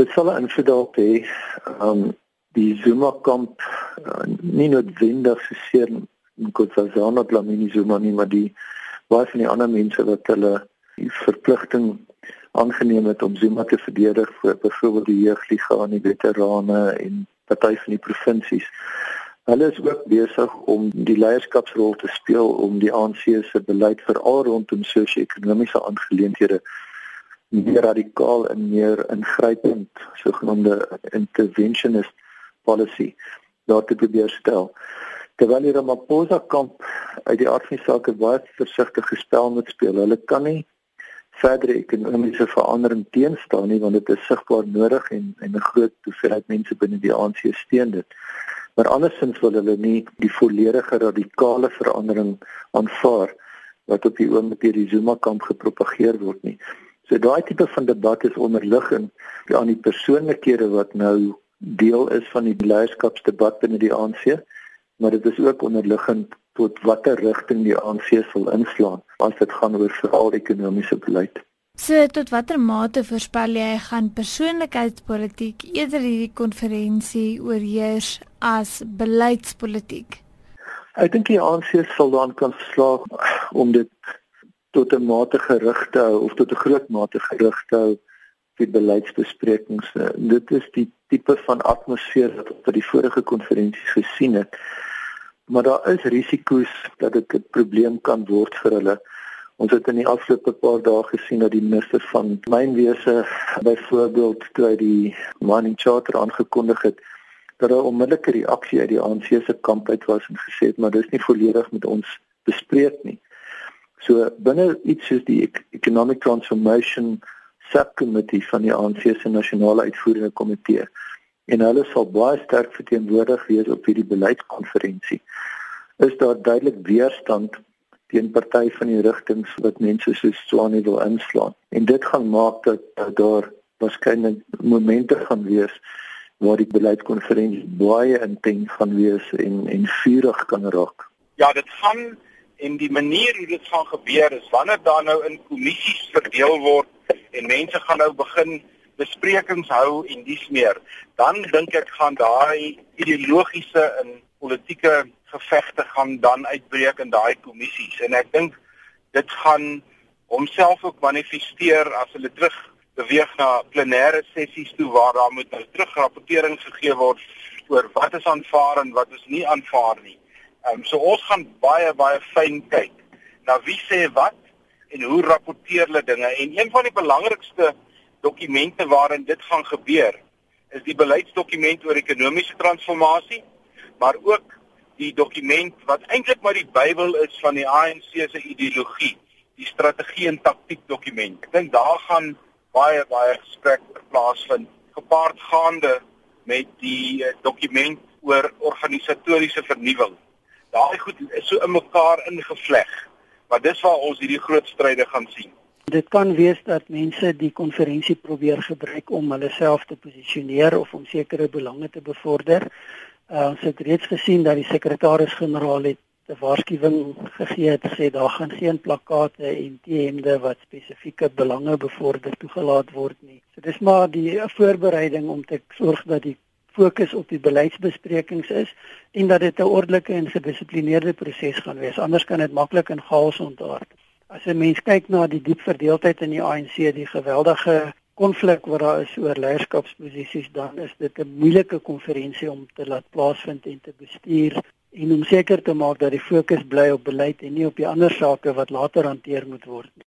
Dit sal 'n invloed op hê. Um die Zuma kamp uh, nie noodwendig so seer in Kotsazana Dlamini Zuma nie, maar die baie van die ander mense wat hulle die verpligting aangeneem het om Zuma te verdedig vir byvoorbeeld die jeugliga en die veterane en party van die provinsies. Hulle is ook besig om die leierskapsrol te speel om die ANC se beleid veral rondom sosio-ekonomiese aangeleenthede meer radikaal en meer ingrypend sogenaamde interventionist policy daar te probeer stel. Terwyl die Ramaphosa kamp uit die aard van die saak baie versigtig gespel moet speel. Hulle kan nie verdere ekonomiese verandering teenstaan nie want dit is sigbaar nodig en en 'n groot hoeveelheid mense binne die ANC steun dit. Maar andersins wil hulle nie die volledige radikale verandering aanvaar wat op die oomblik deur die Zuma kamp gepropageer word nie. So daai tipe van debat is onderliggend aan die persoonlikhede wat nou deel is van die leierskapsdebat binne die ANC, maar dit is ook onderliggend tot watter rigting die ANC sal inslaan as dit gaan oor veral ekonomiese beleid. So tot watter mate voorspel jy gaan persoonlikheidspolitiek eerder hierdie konferensie oorheers as beleidspolitiek? Ek dink die ANC sal dan kan slaag om dit tot 'n mate gerig te hou of tot 'n groot mate gerig te hou vir beleidsbesprekings. Dit is die tipe van atmosfeer wat op die vorige konferensies gesien het maar daar is risiko's dat dit 'n probleem kan word vir hulle. Ons het in die afgelope paar dae gesien dat die minister van mynwese byvoorbeeld toe hy die mining charter aangekondig het dat daar onmiddellike reaksie uit die ANC se kamp uit was en gesê het maar dis nie volledig met ons bespreek nie. So binne iets soos die Economic Transformation Subcommittee van die ANC se nasionale uitvoerende komitee en hulle sal baie sterk verteenwoordig wees op hierdie beleidskonferensie. Is daar duidelik weerstand teen party van die rigtings wat mense so Swani wil inslaan. En dit gaan maak dat, dat daar waarskynlik momente gaan wees waar die beleidskonferensie baie intens gaan wees en en vurig kan raak. Ja, dit gaan en die manier hoe dit gaan gebeur is wanneer daar nou in kommissies verdeel word en mense gaan nou begin besprekings hou en dis meer, dan dink ek gaan daai ideologiese en politieke gevegte gaan dan uitbreek in daai kommissies en ek dink dit gaan homself ook manifesteer as hulle terug beweeg na plenêre sessies toe waar daar moet nou terugrapportering gegee word oor wat is aanvaar en wat is nie aanvaar nie. Ehm um, so ons gaan baie baie fyn kyk na wie sê wat en hoe rapporteer hulle dinge en een van die belangrikste dokumente waarin dit gaan gebeur is die beleidsdokument oor ekonomiese transformasie, maar ook die dokument wat eintlik maar die Bybel is van die ANC se ideologie, die strategie en taktiek dokument. Ek dink daar gaan baie baie gesprek plaasvind gepaardgaande met die uh, dokument oor organisatoriese vernuwing. Daai goed is so in mekaar ingevleg. Maar dis waar ons hierdie groot stryde gaan sien. Dit kan wees dat mense die konferensie probeer gebruik om hulle self te posisioneer of om sekere belange te bevorder. Uh, ons het reeds gesien dat die sekretaris-generaal het 'n waarskuwing gegee het gesê daar gaan geen plakkate en T-hemde wat spesifieke belange bevorder toegelaat word nie. So dis maar die voorbereiding om te sorg dat die fokus op die beleidsbesprekings is en dat dit 'n ordelike en gedissiplineerde proses gaan wees. Anders kan dit maklik in chaos ontaard. As 'n mens kyk na die diep verdeeldheid in die ANC, die geweldige konflik wat daar is oor leierskapsposisies, dan is dit 'n moeilike konferensie om te laat plaasvind en te bestuur en om seker te maak dat die fokus bly op beleid en nie op die ander sake wat later hanteer moet word nie.